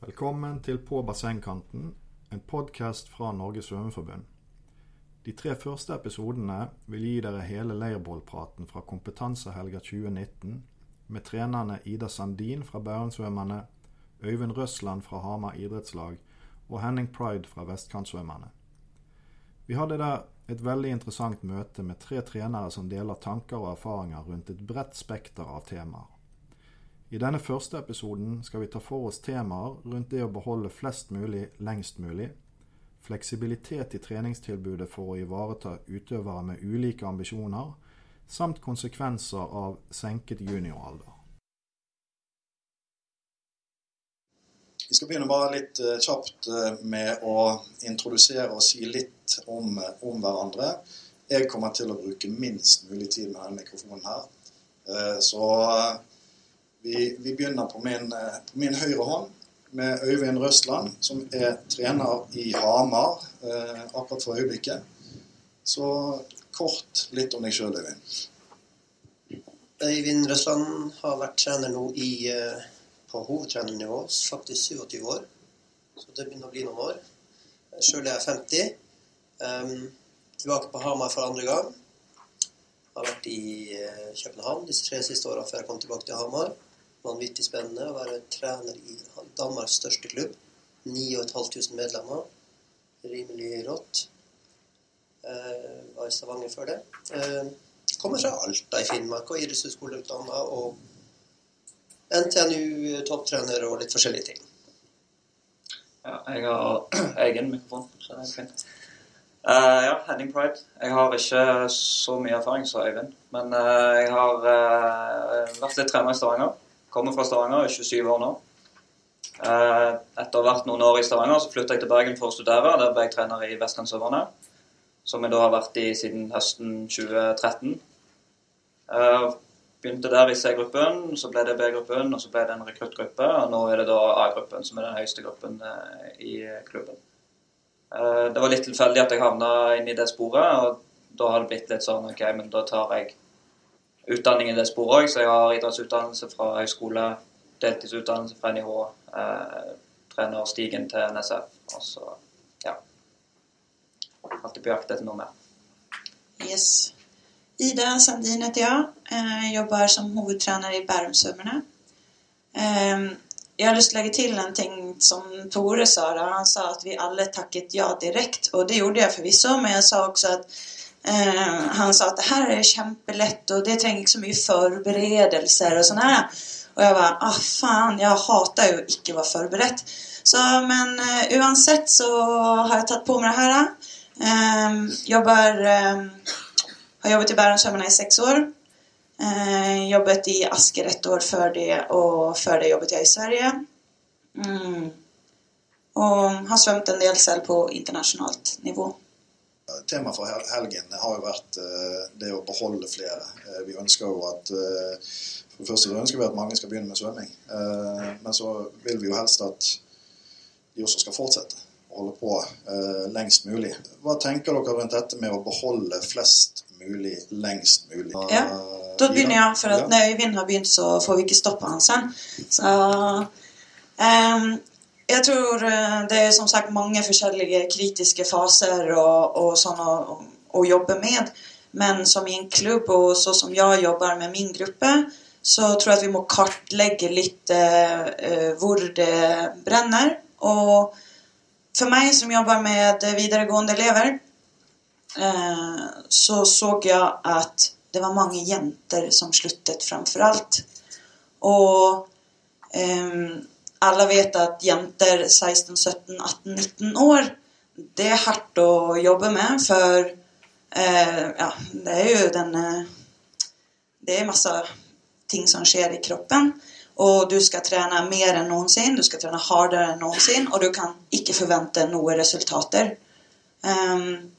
Velkommen til På bassengkanten, en podkast fra Norges svømmeforbund. De tre første episodene vil gi dere hele leirbollpraten fra Kompetansehelga 2019 med trenerne Ida Sandin fra Bærumsvømmerne, Øyvind Røsland fra Hamar idrettslag og Henning Pride fra Vestkantsvømmerne. Vi hadde der et veldig interessant møte med tre trenere som deler tanker og erfaringer rundt et bredt spekter av temaer. I denne første episoden skal vi ta for oss temaer rundt det å beholde flest mulig lengst mulig, fleksibilitet i treningstilbudet for å ivareta utøvere med ulike ambisjoner, samt konsekvenser av senket junioralder. Vi skal begynne bare litt uh, kjapt uh, med å introdusere og si litt om, uh, om, hverandre. Jeg kommer til å bruke minst mulig tid med denne mikrofonen her. Så vi, vi, begynner på min, på min, høyre hånd med Øyvind Røstland, som er trener i Hamar akkurat for øyeblikket. Så kort litt om deg sjøl, Øyvind. Øyvind Røsland har vært trener nå i på hovedtrenernivå, faktisk 27 år. Så det begynner å bli noen år. Sjøl er jeg 50. Um, tilbake på Hamar for andre gang. Har vært i uh, København disse tre siste åra før jeg kom tilbake til Hamar. Vanvittig spennende å være trener i Danmarks største klubb. 9500 medlemmer. Rimelig rått. Eh, var i Stavanger før det. Eh, kommer fra Alta i Finnmark og idrettshøyskoleutdanna. og NTNU, topptrener og litt forskjellige ting. Ja, jeg har egen mikrofon, så det er fint. Uh, ja, Henning Pride. Jeg har ikke så mye erfaring som Øyvind. Men uh, jeg har uh, vært litt trener i Stavanger. Kommer fra Stavanger, er 27 år nå. etter å ha vært noen år i Stavanger, så flytta jeg til Bergen for å studere. Der ble jeg trener i Vestlandsøverne, som jeg da har vært i siden høsten 2013. Begynte der i C-gruppen, så ble det B-gruppen, og så ble det en rekruttgruppe. Og nå er det da A-gruppen, som er den høyeste gruppen eh, i klubben. Eh, det var litt tilfeldig at jeg havna inn i det sporet, og da har det blitt litt sånn OK, men da tar jeg utdanning i det sporet òg. Så jeg har idrettsutdannelse fra høyskole, deltidsutdannelse fra NIH, eh, trenerstigen til NSF. Og så, ja Alltid på jakt etter noe mer. Yes. Ida Sandin heter jeg. Eh, jobber som hovedtrener i Bærumsvømmerne. Eh, jeg har lyst til å legge til en ting som Tore sa. Da. Han sa at vi alle takket ja direkte, og det gjorde jeg forvisso, men jeg sa også at eh, han sa at det her er kjempelett, og det trenger ikke så mye forberedelser og sånn her. Og jeg var ah, faen, jeg hater jo ikke å være forberedt. Så, men uh, uansett så har jeg tatt på meg det her. Um, jobber um, har jobbet i Bærumsvømmerne i seks år. Eh, jobbet i Asker ett år før det, og før det jobbet jeg i Sverige. Mm. Og har svømt en del selv på internasjonalt nivå. Temaet for helgen har jo vært uh, det å beholde flere. Uh, vi ønsker jo at uh, For det første ønsker vi at mange skal begynne med svømming. men så vil vi jo helst at de også skal fortsette å holde på lengst mulig. Hva tenker dere rundt dette med å beholde flest mulig lengst mulig. Ja, da begynner jeg. For at når Øyvind har begynt, så får vi ikke stoppe han sen. Så um, jeg tror eh, det er som sagt mange forskjellige kritiske faser og, og sånn å, å, jobbe med. Men som i en klubb, og så som jeg jobber med min gruppe, så tror jeg at vi må kartlegge litt uh, hvor det brenner. Og for meg som jobber med videregående elever, Eh, så såg jeg at det var mange jenter som sluttet framfor alt. Og um, alle vet at jenter 16, 17, 18, 19 år det er hardt å jobbe med, for eh, ja, det er jo den uh, Det er masse ting som skjer i kroppen. Og du skal trene mer enn noensinne, du skal trene hardere enn noensinne, og du kan ikke forvente noen resultater. Um,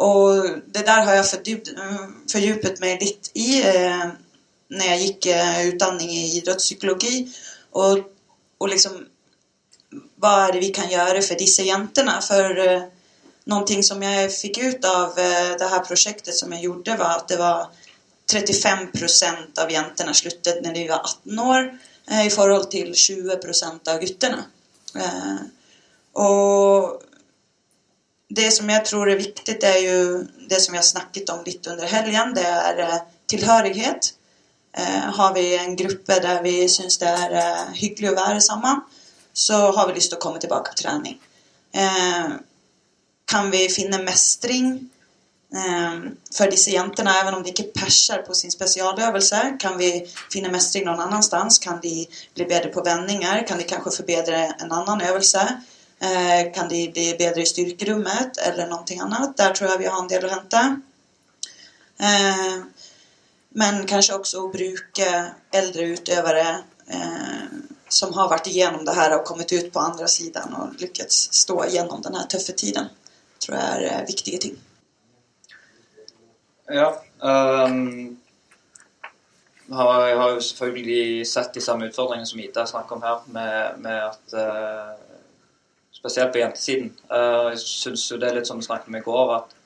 og det der har jeg fordypet meg litt i eh, når jeg gikk eh, utdanning i idrettspsykologi. Og, og, liksom Hva er det vi kan gjøre for disse jentene? For eh, noe som jeg fikk ut av eh, det her prosjektet som jeg gjorde, var at det var 35% av jentene sluttet når de var 18 år, eh, i forhold til 20% av guttene. Eh, og det som jeg tror er viktig, det er jo det som vi har snakket om litt under helgen. Det er eh, tilhørighet. Eh, har vi en gruppe der vi syns det er eh, hyggelig å være sammen, så har vi lyst til å komme tilbake på trening. Eh, kan vi finne mestring for disse jentene, even om de ikke perser på sin spesialøvelse? Kan vi finne mestring noen annen sted? Kan de bli bedre på vendinger? Kan de kanskje forbedre en annen øvelse? Kan de bli bedre i styrkerommet eller noe annet? Der tror jeg vi har en del å hente. Eh, men kanskje også å bruke eldre utøvere eh, som har vært igjennom det her og kommet ut på andre siden og lykkes stå igjennom denne tøffe tiden. tror jeg er viktige ting. Ja. Um, jeg har jo selvfølgelig sett de samme utfordringene som Ida snakker om her, med, med at uh, spesielt på jentesiden. Uh, jeg syns jo det er litt som vi snakket om i går, at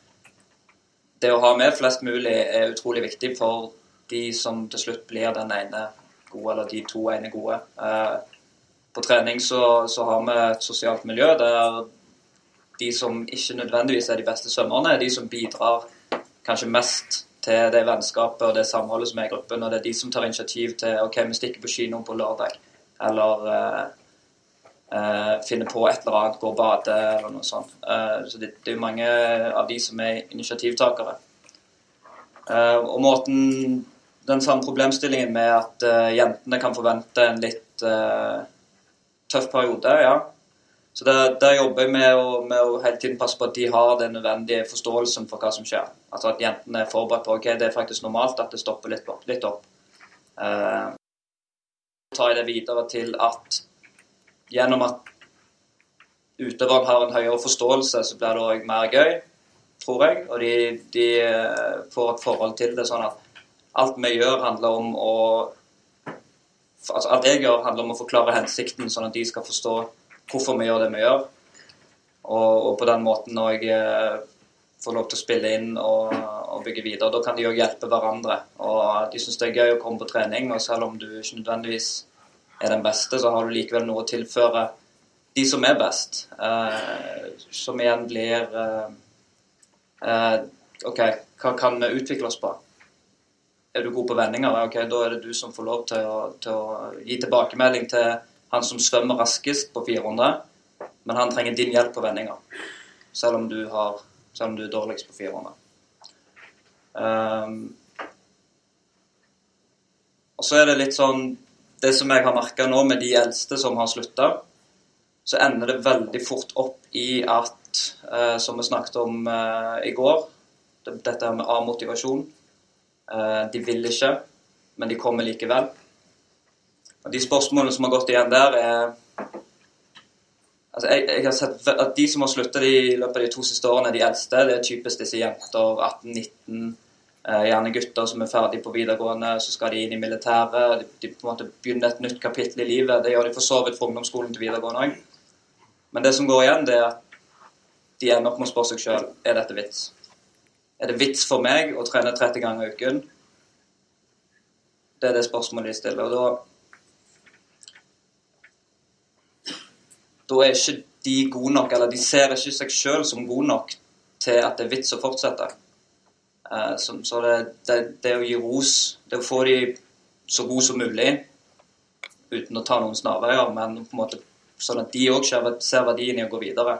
det å ha med flest mulig er utrolig viktig for de som til slutt blir den ene gode, eller de to ene gode. Uh, på trening så, så, har vi et sosialt miljø der de som ikke nødvendigvis er de beste svømmerne, er de som bidrar kanskje mest til det vennskapet og det samholdet som er i gruppen. Og det er de som tar initiativ til OK, vi stikker på kino på lørdag. Eller uh, finner finne på et eller annet, går og bader eller noe sånt. Uh, så det, det, er jo mange av de som er initiativtakere. Uh, og måten Den samme problemstillingen med at jentene kan forvente en litt tøff periode, ja. Så der, der jobber jeg med å, med å, hele tiden passe på at de har den nødvendige forståelsen for hva som skjer. Altså at jentene er forberedt på ok, det er faktisk normalt at det stopper litt opp. Litt opp. tar jeg det videre til at gjennom at utøveren har en høyere forståelse, så blir det òg mer gøy, tror jeg. Og de, de, eh, får et forhold til det sånn at alt vi gjør, handler om å altså Alt jeg gjør, handler om å forklare hensikten, sånn at de skal forstå hvorfor vi gjør det vi gjør. Og, og på den måten òg eh, få lov til å spille inn og, og bygge videre. Da kan de òg hjelpe hverandre. Og de syns det er gøy å komme på trening, og selv om du ikke nødvendigvis er den beste, så har du likevel noe å tilføre de som er best. Eh, som igjen blir eh, eh, OK, hva kan vi utvikle oss på? Er du god på vendinger, ok, da er det du som får lov til å, til å gi tilbakemelding til han som svømmer raskest på 400, men han trenger din hjelp på vendinger. Selv om du, har, selv om du er dårligst på 400. Um, og så er det litt sånn det som jeg har merka nå med de eldste som har slutta, så ender det veldig fort opp i at, eh, som vi snakket om eh, i går, det, dette med A-motivasjon. Eh, de vil ikke, men de kommer likevel. Og De spørsmålene som har gått igjen der, er altså jeg, jeg, har sett at De som har slutta i løpet av de to siste årene, de eldste, det er typisk disse jenter 18-19 Eh, gjerne gutter som er ferdig på videregående, så skal de inn i militæret. De, på en måte begynner et nytt kapittel i livet. Det gjør de for så vidt fra ungdomsskolen til videregående òg. Men det som går igjen, det er at de ender opp med å spørre seg sjøl er dette vits. Er det vits for meg å trene 30 ganger i uken? Det er det spørsmålet de stiller. Og da Da er ikke de gode nok, eller de ser ikke seg sjøl som gode nok til at det er vits å fortsette. Uh, så det, det, det, å gi ros, det å få de så gode som mulig uten å ta noen snarveier, men på en måte sånn at de òg ser verdien i å gå videre.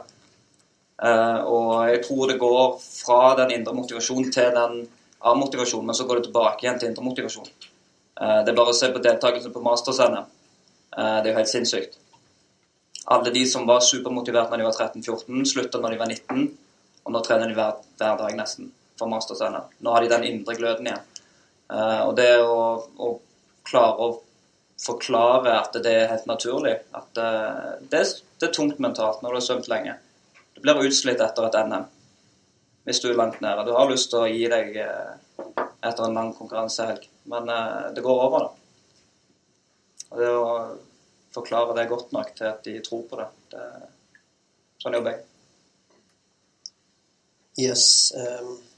Uh, og jeg tror det går fra den indre motivasjonen til den A-motivasjonen, men så går det tilbake igjen til indre motivasjon. Uh, det er bare å se på deltakelsen på Masters-NM. det er jo helt sinnssykt. Alle de som var supermotivert når de var 13-14, slutta når de var 19, og nå trener de hver, hver dag nesten for masterscenen. Nå har de den indre gløden igjen. Uh, og det å, å, klare å forklare at det er helt naturlig, at uh, det, det, er, tungt mentalt når du har svømt lenge. Du blir utslitt etter et NM hvis du er langt nede. Du har lyst til å gi deg uh, etter en lang konkurransehelg, men det går over, da. Og det å forklare det godt nok til at de tror på det, det sånn jobber jeg. Yes. Um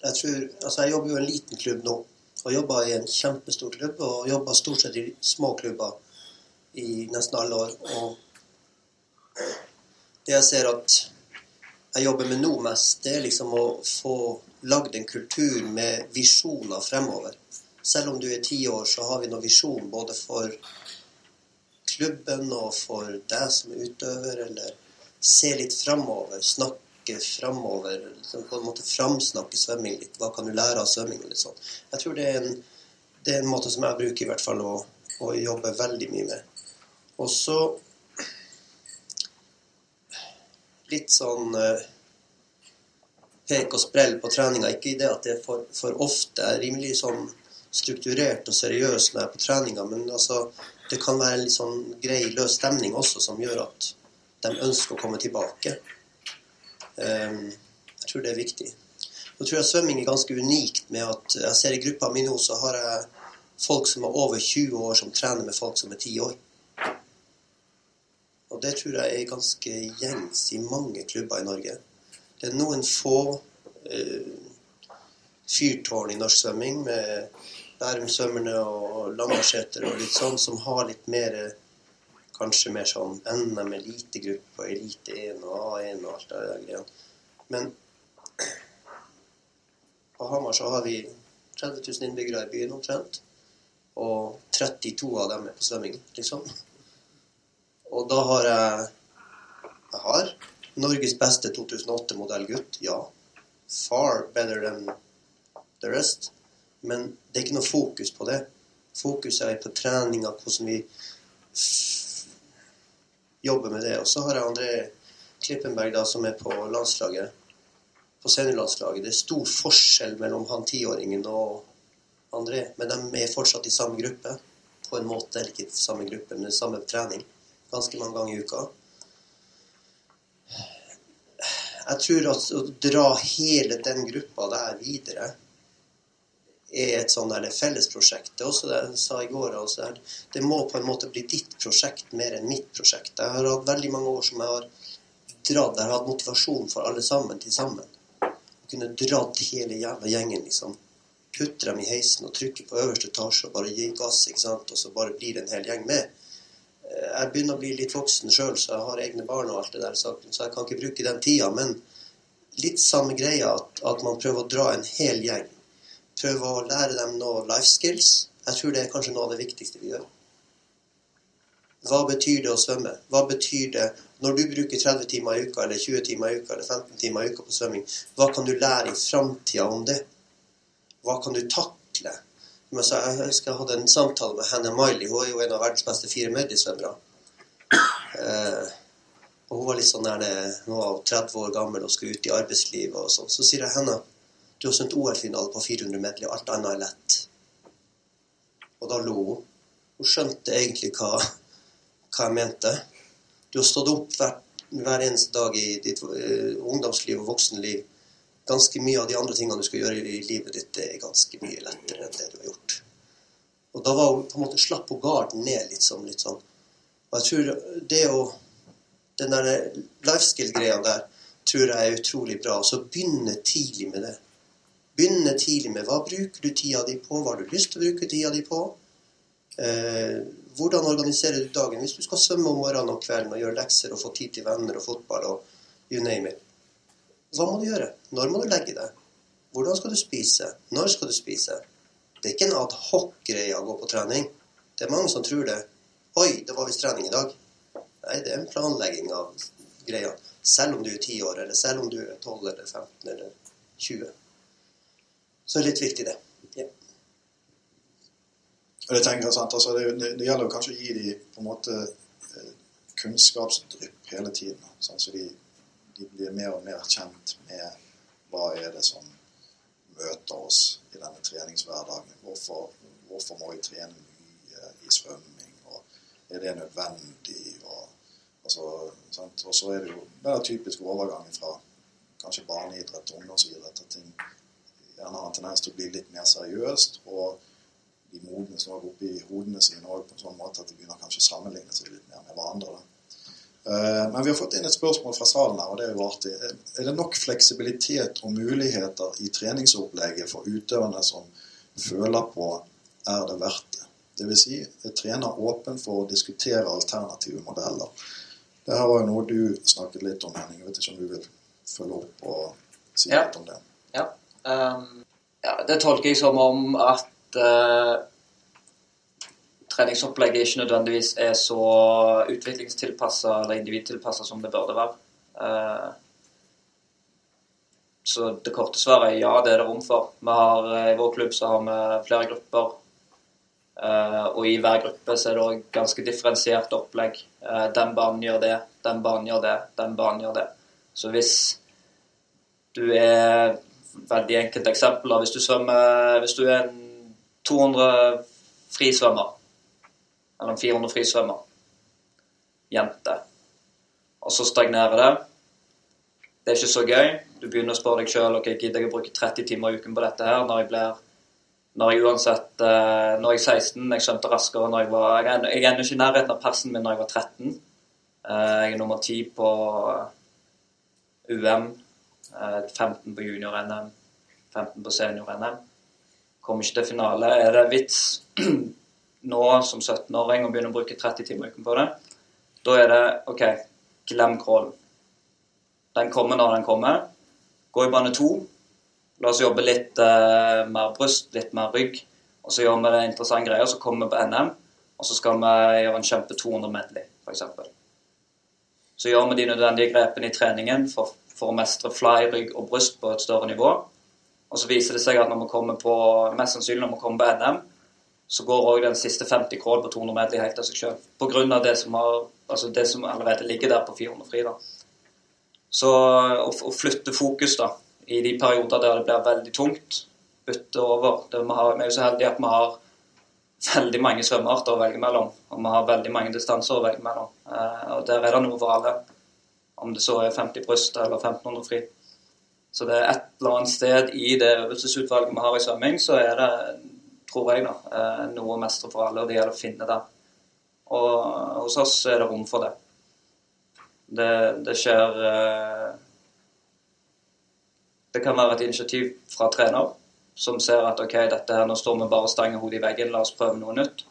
jeg tror, altså jeg jobber jo i en liten klubb nå, og jobber i en kjempestor klubb. Og jobber stort sett i små klubber i nesten alle år. Og Det jeg ser at jeg jobber med nå mest, det er liksom å få lagd en kultur med visjoner fremover. Selv om du er ti år, så har vi noen visjon både for klubben og for deg som er utøver, eller se litt fremover, snakke fremover, liksom på en måte framsnakke svømming litt. Hva kan du lære av svømming? litt sånn. Jeg tror det er en, det er en måte som jeg bruker i hvert fall å, å jobbe veldig mye med. Og så litt sånn eh, pek og sprell på treninga. Ikke i det at det er for, for ofte. Er rimelig sånn strukturert og seriøs når jeg er på treninga, men altså, det kan være en litt sånn grei, løs stemning også som gjør at de ønsker å komme tilbake. Um, jeg tror det er viktig. Nå tror jeg svømming er ganske unikt med at jeg ser i gruppa mi nå, så har jeg folk som er over 20 år, som trener med folk som er 10 år. Og det tror jeg er ganske gjengs i mange klubber i Norge. Det er noen få uh, fyrtårn i norsk svømming med Bærumsvømmerne og Lambertseter og litt sånn, som har litt mer Kanskje mer sånn NM, elitegruppe, Elite 1 og A1 og alt det der greiene. Men på Hamar så har vi 30 000 innbyggere i byen omtrent. Og 32 av dem er på svømming, liksom. Og da har jeg Jeg har Norges beste 2008-modell gutt, ja. Far better than the rest. Men det er ikke noe fokus på det. Fokuset er på treninga, hvordan vi jobber med det. Og så har jeg André Klippenberg, da, som er på landslaget. På seniorlandslaget. Det er stor forskjell mellom han tiåringen og André, men de er fortsatt i samme gruppe. På en måte, eller ikke samme gruppe, men samme trening. Ganske mange ganger i uka. Jeg tror at å dra hele den gruppa der videre er et sånn fellesprosjekt. Det er også det jeg sa i går. Altså, det må på en måte bli ditt prosjekt mer enn mitt prosjekt. Jeg har hatt veldig mange år som jeg har dratt. Jeg har hatt motivasjon for alle sammen til sammen. Å Kunne dratt hele jævla gjengen, liksom. Putte dem i heisen og trykke på øverste etasje og bare gi gass, ikke sant. Og så bare blir det en hel gjeng med. Jeg begynner å bli litt voksen sjøl, så jeg har egne barn og alt det der, så jeg kan ikke bruke den tida. Men litt samme greia, at, at man prøver å dra en hel gjeng prøve å lære dem noe life skills. Jeg tror det er kanskje noe av det viktigste vi gjør. Hva betyr det å svømme? Hva betyr det når du bruker 30 timer i uka, eller 20 timer i uka, eller 15 timer i uka på svømming? Hva kan du lære i framtida om det? Hva kan du takle? Jeg husker jeg hadde en samtale med Hannah Miley. Hun er jo en av verdens beste fire mediesvømmere. Eh, og hun var litt sånn der, hun var 30 år gammel og skulle ut i arbeidslivet og sånn. Så sier jeg henne du har sendt OL-finale på 400 meter, og alt annet er lett. Og da lo hun. Hun skjønte egentlig hva, hva jeg mente. Du har stått opp hver, hver eneste dag i ditt uh, ungdomsliv og voksenliv. Ganske mye av de andre tingene du skal gjøre i livet ditt, er ganske mye lettere enn det du har gjort. Og da var hun på en måte slapp hun garden ned litt sånn. Litt sånn. Og jeg tror det å Den der life skill-greia der tror jeg er utrolig bra. Så begynne tidlig med det. Begynne tidlig med hva bruker du tida di på, hva har du lyst til å bruke tida di på? Eh, hvordan organiserer du dagen? Hvis du skal svømme om morgenen og kvelden og gjøre lekser og få tid til venner og fotball og you name it. Hva må du gjøre? Når må du legge deg? Hvordan skal du spise? Når skal du spise? Det er ikke en adhoc-greie å gå på trening. Det er mange som tror det. Oi, det var visst trening i dag. Nei, det er en planlegging av greia. Selv om du er 10 år, eller selv om du er 12 eller 15 eller 20. Så det er litt viktig, det. Ja. Og jeg tenker, sant, altså, det, det, det, gjelder jo kanskje å gi dem på en måte eh, kunnskapsdrypp hele tiden. Sånn, så de, de, blir mer og mer kjent med hva er det som møter oss i denne treningshverdagen. Hvorfor, hvorfor må vi trene mye i svømming? og Er det nødvendig? Og, altså, og så er det jo den typiske overgangen fra kanskje barneidrett til ungdomsidrett. til ting gjerne har en tendens til å bli litt mer seriøst. Og de modnes òg i hodene sine òg på en sånn måte at de begynner kanskje å sammenligne seg litt mer med hverandre. Uh, men vi har fått inn et spørsmål fra salen her, og det er jo artig. Er det nok fleksibilitet og muligheter i treningsopplegget for utøverne som føler på er det verdt det? Dvs. Si, er trener åpen for å diskutere alternative modeller. Det her var jo noe du snakket litt om, Henning. Jeg vet ikke om du vil følge opp og si Ja. litt om det. Ja. Ehm, ja, det tolker jeg som om at uh, treningsopplegget ikke nødvendigvis er så utviklingstilpassa eller individtilpassa som det burde være. Uh, så det korte svaret er ja, det er det rom for. Vi har, eh, I vår klubb så har vi flere grupper. Uh, og i hver gruppe så er det òg ganske differensiert opplegg. Uh, den banen gjør det, den banen gjør det, den banen gjør det. Så hvis du er Veldig enkelt eksempel. Hvis du svømmer Hvis du er en 200 frisvømmer, eller en 400 frisvømmer, jente, og så stagnerer det Det er ikke så gøy. Du begynner å spørre deg sjøl ok, gidder jeg å bruke 30 timer i uken på dette her når jeg blir når jeg uansett eh, Når jeg er 16, jeg skjønte raskere når jeg var Jeg er ennå- ikke i nærheten av persen min når jeg var 13. Eh, Jeg er nummer 10 på UM. Eh, 15 på junior-NM. 15 på senior-NM. Kommer ikke til finale. Er det vits nå som 17-åring å begynne å bruke 30 timer i uken på det? Da er det OK, glem crawlen. Den kommer når den kommer. Gå i bane to. La oss jobbe litt uh, mer bryst, litt mer rygg. Og så gjør vi det interessante greier. Så kommer vi på NM, og så skal vi gjøre en kjempe 200 medley, f.eks. Så gjør vi de nødvendige grepene i treningen for, for å mestre fly, rygg og bryst på et større nivå. Og så viser det seg at når vi kommer på, mest sannsynlig når vi kommer på NM, så går òg den siste 50 crawl på 200 meter helt av seg sjøl. Pga. Det, som har- altså det som allerede ligger der på 400 fri. da. Så å, å flytte fokus da, i de perioder der det blir veldig tungt, bytte over. Det, vi, har, vi er jo så heldige at vi har veldig mange svømmearter å velge mellom. Og vi har veldig mange distanser å velge mellom. Eh, og der er det noe for alle. Om det så er 50 bryst eller 1500 fri. Så det er et eller annet sted i det øvelsesutvalget vi har i svømming, så er det, tror jeg, da, eh, noe å mestre for alle, og det gjelder å finne det. Og hos oss er det rom for det. Det, det skjer eh, Det kan være et initiativ fra trener som ser at ok, dette her, nå står vi bare og stanger hodet i veggen, la oss prøve noe nytt.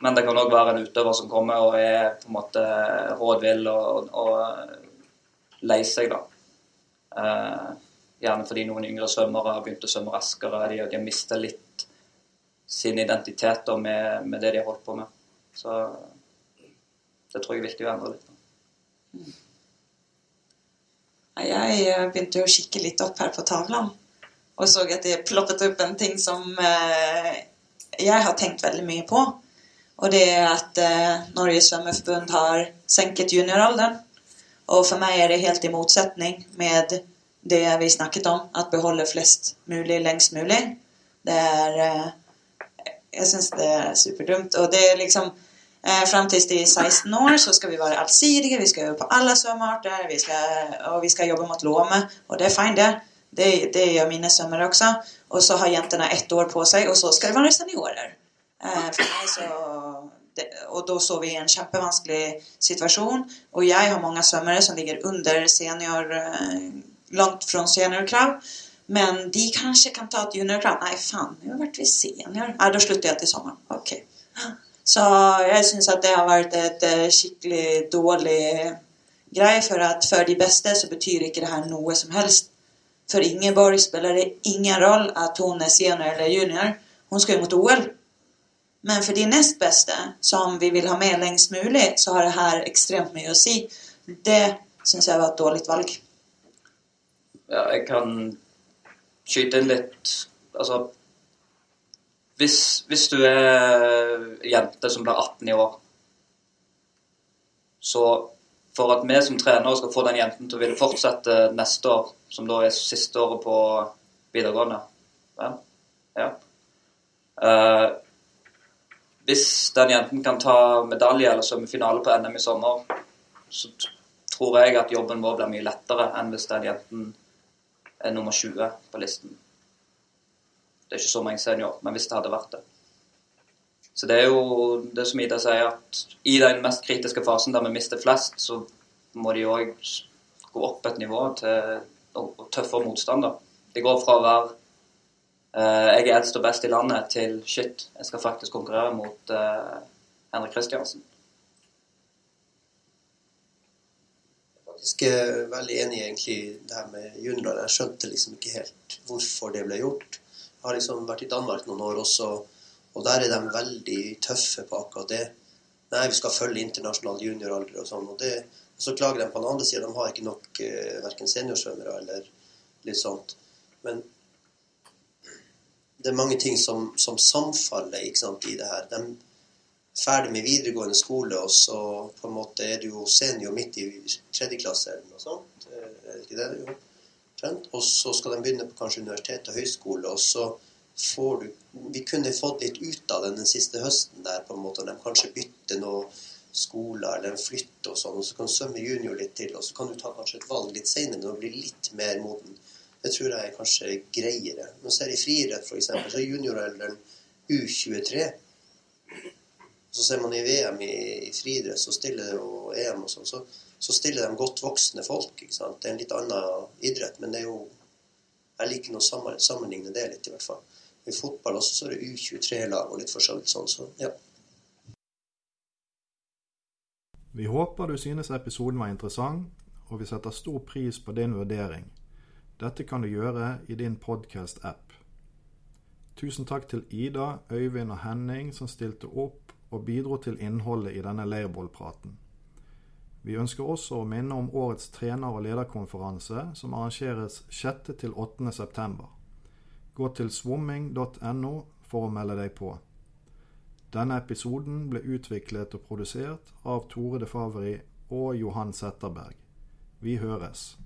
Men det kan òg være en utøver som kommer og er på en måte rådvill og, og lei seg, da. Eh, gjerne fordi noen yngre svømmere har begynt å svømme raskere. De, de har mista litt sin identitet da, med, med det de har holdt på med. Så det tror jeg er viktig å endre litt. Da. Jeg eh, begynte å kikke litt opp her på tavla, og så at det ploppet opp en ting som eh, jeg har tenkt veldig mye på. Og det er at eh, Norges svømmeforbund har senket junioralderen. Og for meg er det helt i motsetning med det vi snakket om, at beholde flest mulig lengst mulig. Det er eh, Jeg syns det er superdumt. Og det er liksom eh, Fram til de er 16 år så skal vi være allsidige, vi skal øve på alle svømmearter, og vi skal jobbe mot låme. Og det er fint, det. Det, det gjør mine svømmere også. Og så har jentene ett år på seg, og så skal det være seniorer. Eh, for meg så og da står vi i en kjempevanskelig situasjon. Og jeg har mange svømmere som ligger under senior eh, Langt fra seniorkrav. Men de kanskje kan ta et juniorkrav. Nei, faen, nå vært vi senior. Nei, da slutter jeg til sommeren. Ok. Så jeg syns at det har vært et eh, skikkelig dårlig greie. For at for de beste så betyr ikke det her noe som helst. For Ingeborg spiller det ingen rolle at hun er senior eller junior. Hun skal jo mot OL. Men for de nest beste, som vi vil ha med lengst mulig, så har det her ekstremt mye å si. Det syns jeg var et dårlig valg. Ja, jeg kan skyte inn litt Altså hvis, hvis du er jente som blir 18 i år, så for at vi som trenere skal få den jenten til å ville fortsette neste år, som da er siste året på videregående ja. ja. Eh, Hvis den jenten kan ta medalje eller svømmefinale på NM i sommer, så tror jeg at jobben vår blir mye lettere enn hvis den jenten er nummer 20 på listen. Det er ikke så mange senior, men hvis det hadde vært det. Så det er jo det som Ida sier, at i den mest kritiske fasen der vi mister flest, så må de òg gå opp et nivå til tøffere motstand. Det går fra å være jeg er eldst og best i landet, til shit, jeg skal faktisk konkurrere mot uh, Henrik Kristiansen. faktisk er veldig enig egentlig det her med juniorer. Jeg skjønte liksom ikke helt hvorfor det ble gjort. Jeg har liksom vært i Danmark noen år også, og der er de veldig tøffe på akkurat det. Nei, vi skal følge internasjonal junioralder og sånn. Og, og så klager de på den andre sida. De har ikke nok eh, verken seniorsvømmere eller litt sånt. Men det er mange ting som, som samfaller sant, i det her. De er ferdig med videregående skole, og så på en måte er du jo senior midt i tredje klasse eller noe sånt. Eh, er ikke det? Jo. Og så skal de begynne på kanskje universitet og høyskole, og så får du Vi kunne fått litt ut av den den siste høsten der, på en måte, de kanskje bytter noe skoler eller flytter og sånn, og så kan du svømme junior litt til, og så kan du ta kanskje et valg litt senere når du blir litt mer moden. Det tror jeg er kanskje greiere. Nå ser jeg friidrett, f.eks., så er junioralderen U23. Så ser man i VM i, i friidrett og EM og sånn, så, så, stiller de godt voksne folk. ikke sant? Det er en litt annen idrett, men det er jo Jeg liker å sammenligne det litt, i hvert fall. I fotball også så er det U23-lag og litt forskjellig sånn, så ja. Vi håper du synes episoden var interessant, og vi setter stor pris på din vurdering. Dette kan du gjøre i din podkast-app. Tusen takk til Ida, Øyvind og Henning som stilte opp og bidro til innholdet i denne leirbålpraten. Vi ønsker også å minne om årets trener- og lederkonferanse, som arrangeres 6. til 8. september. Gå til swimming.no for å melde deg på. Denne episoden ble utviklet og produsert av Tore de Favri og Johan Setterberg. Vi høres.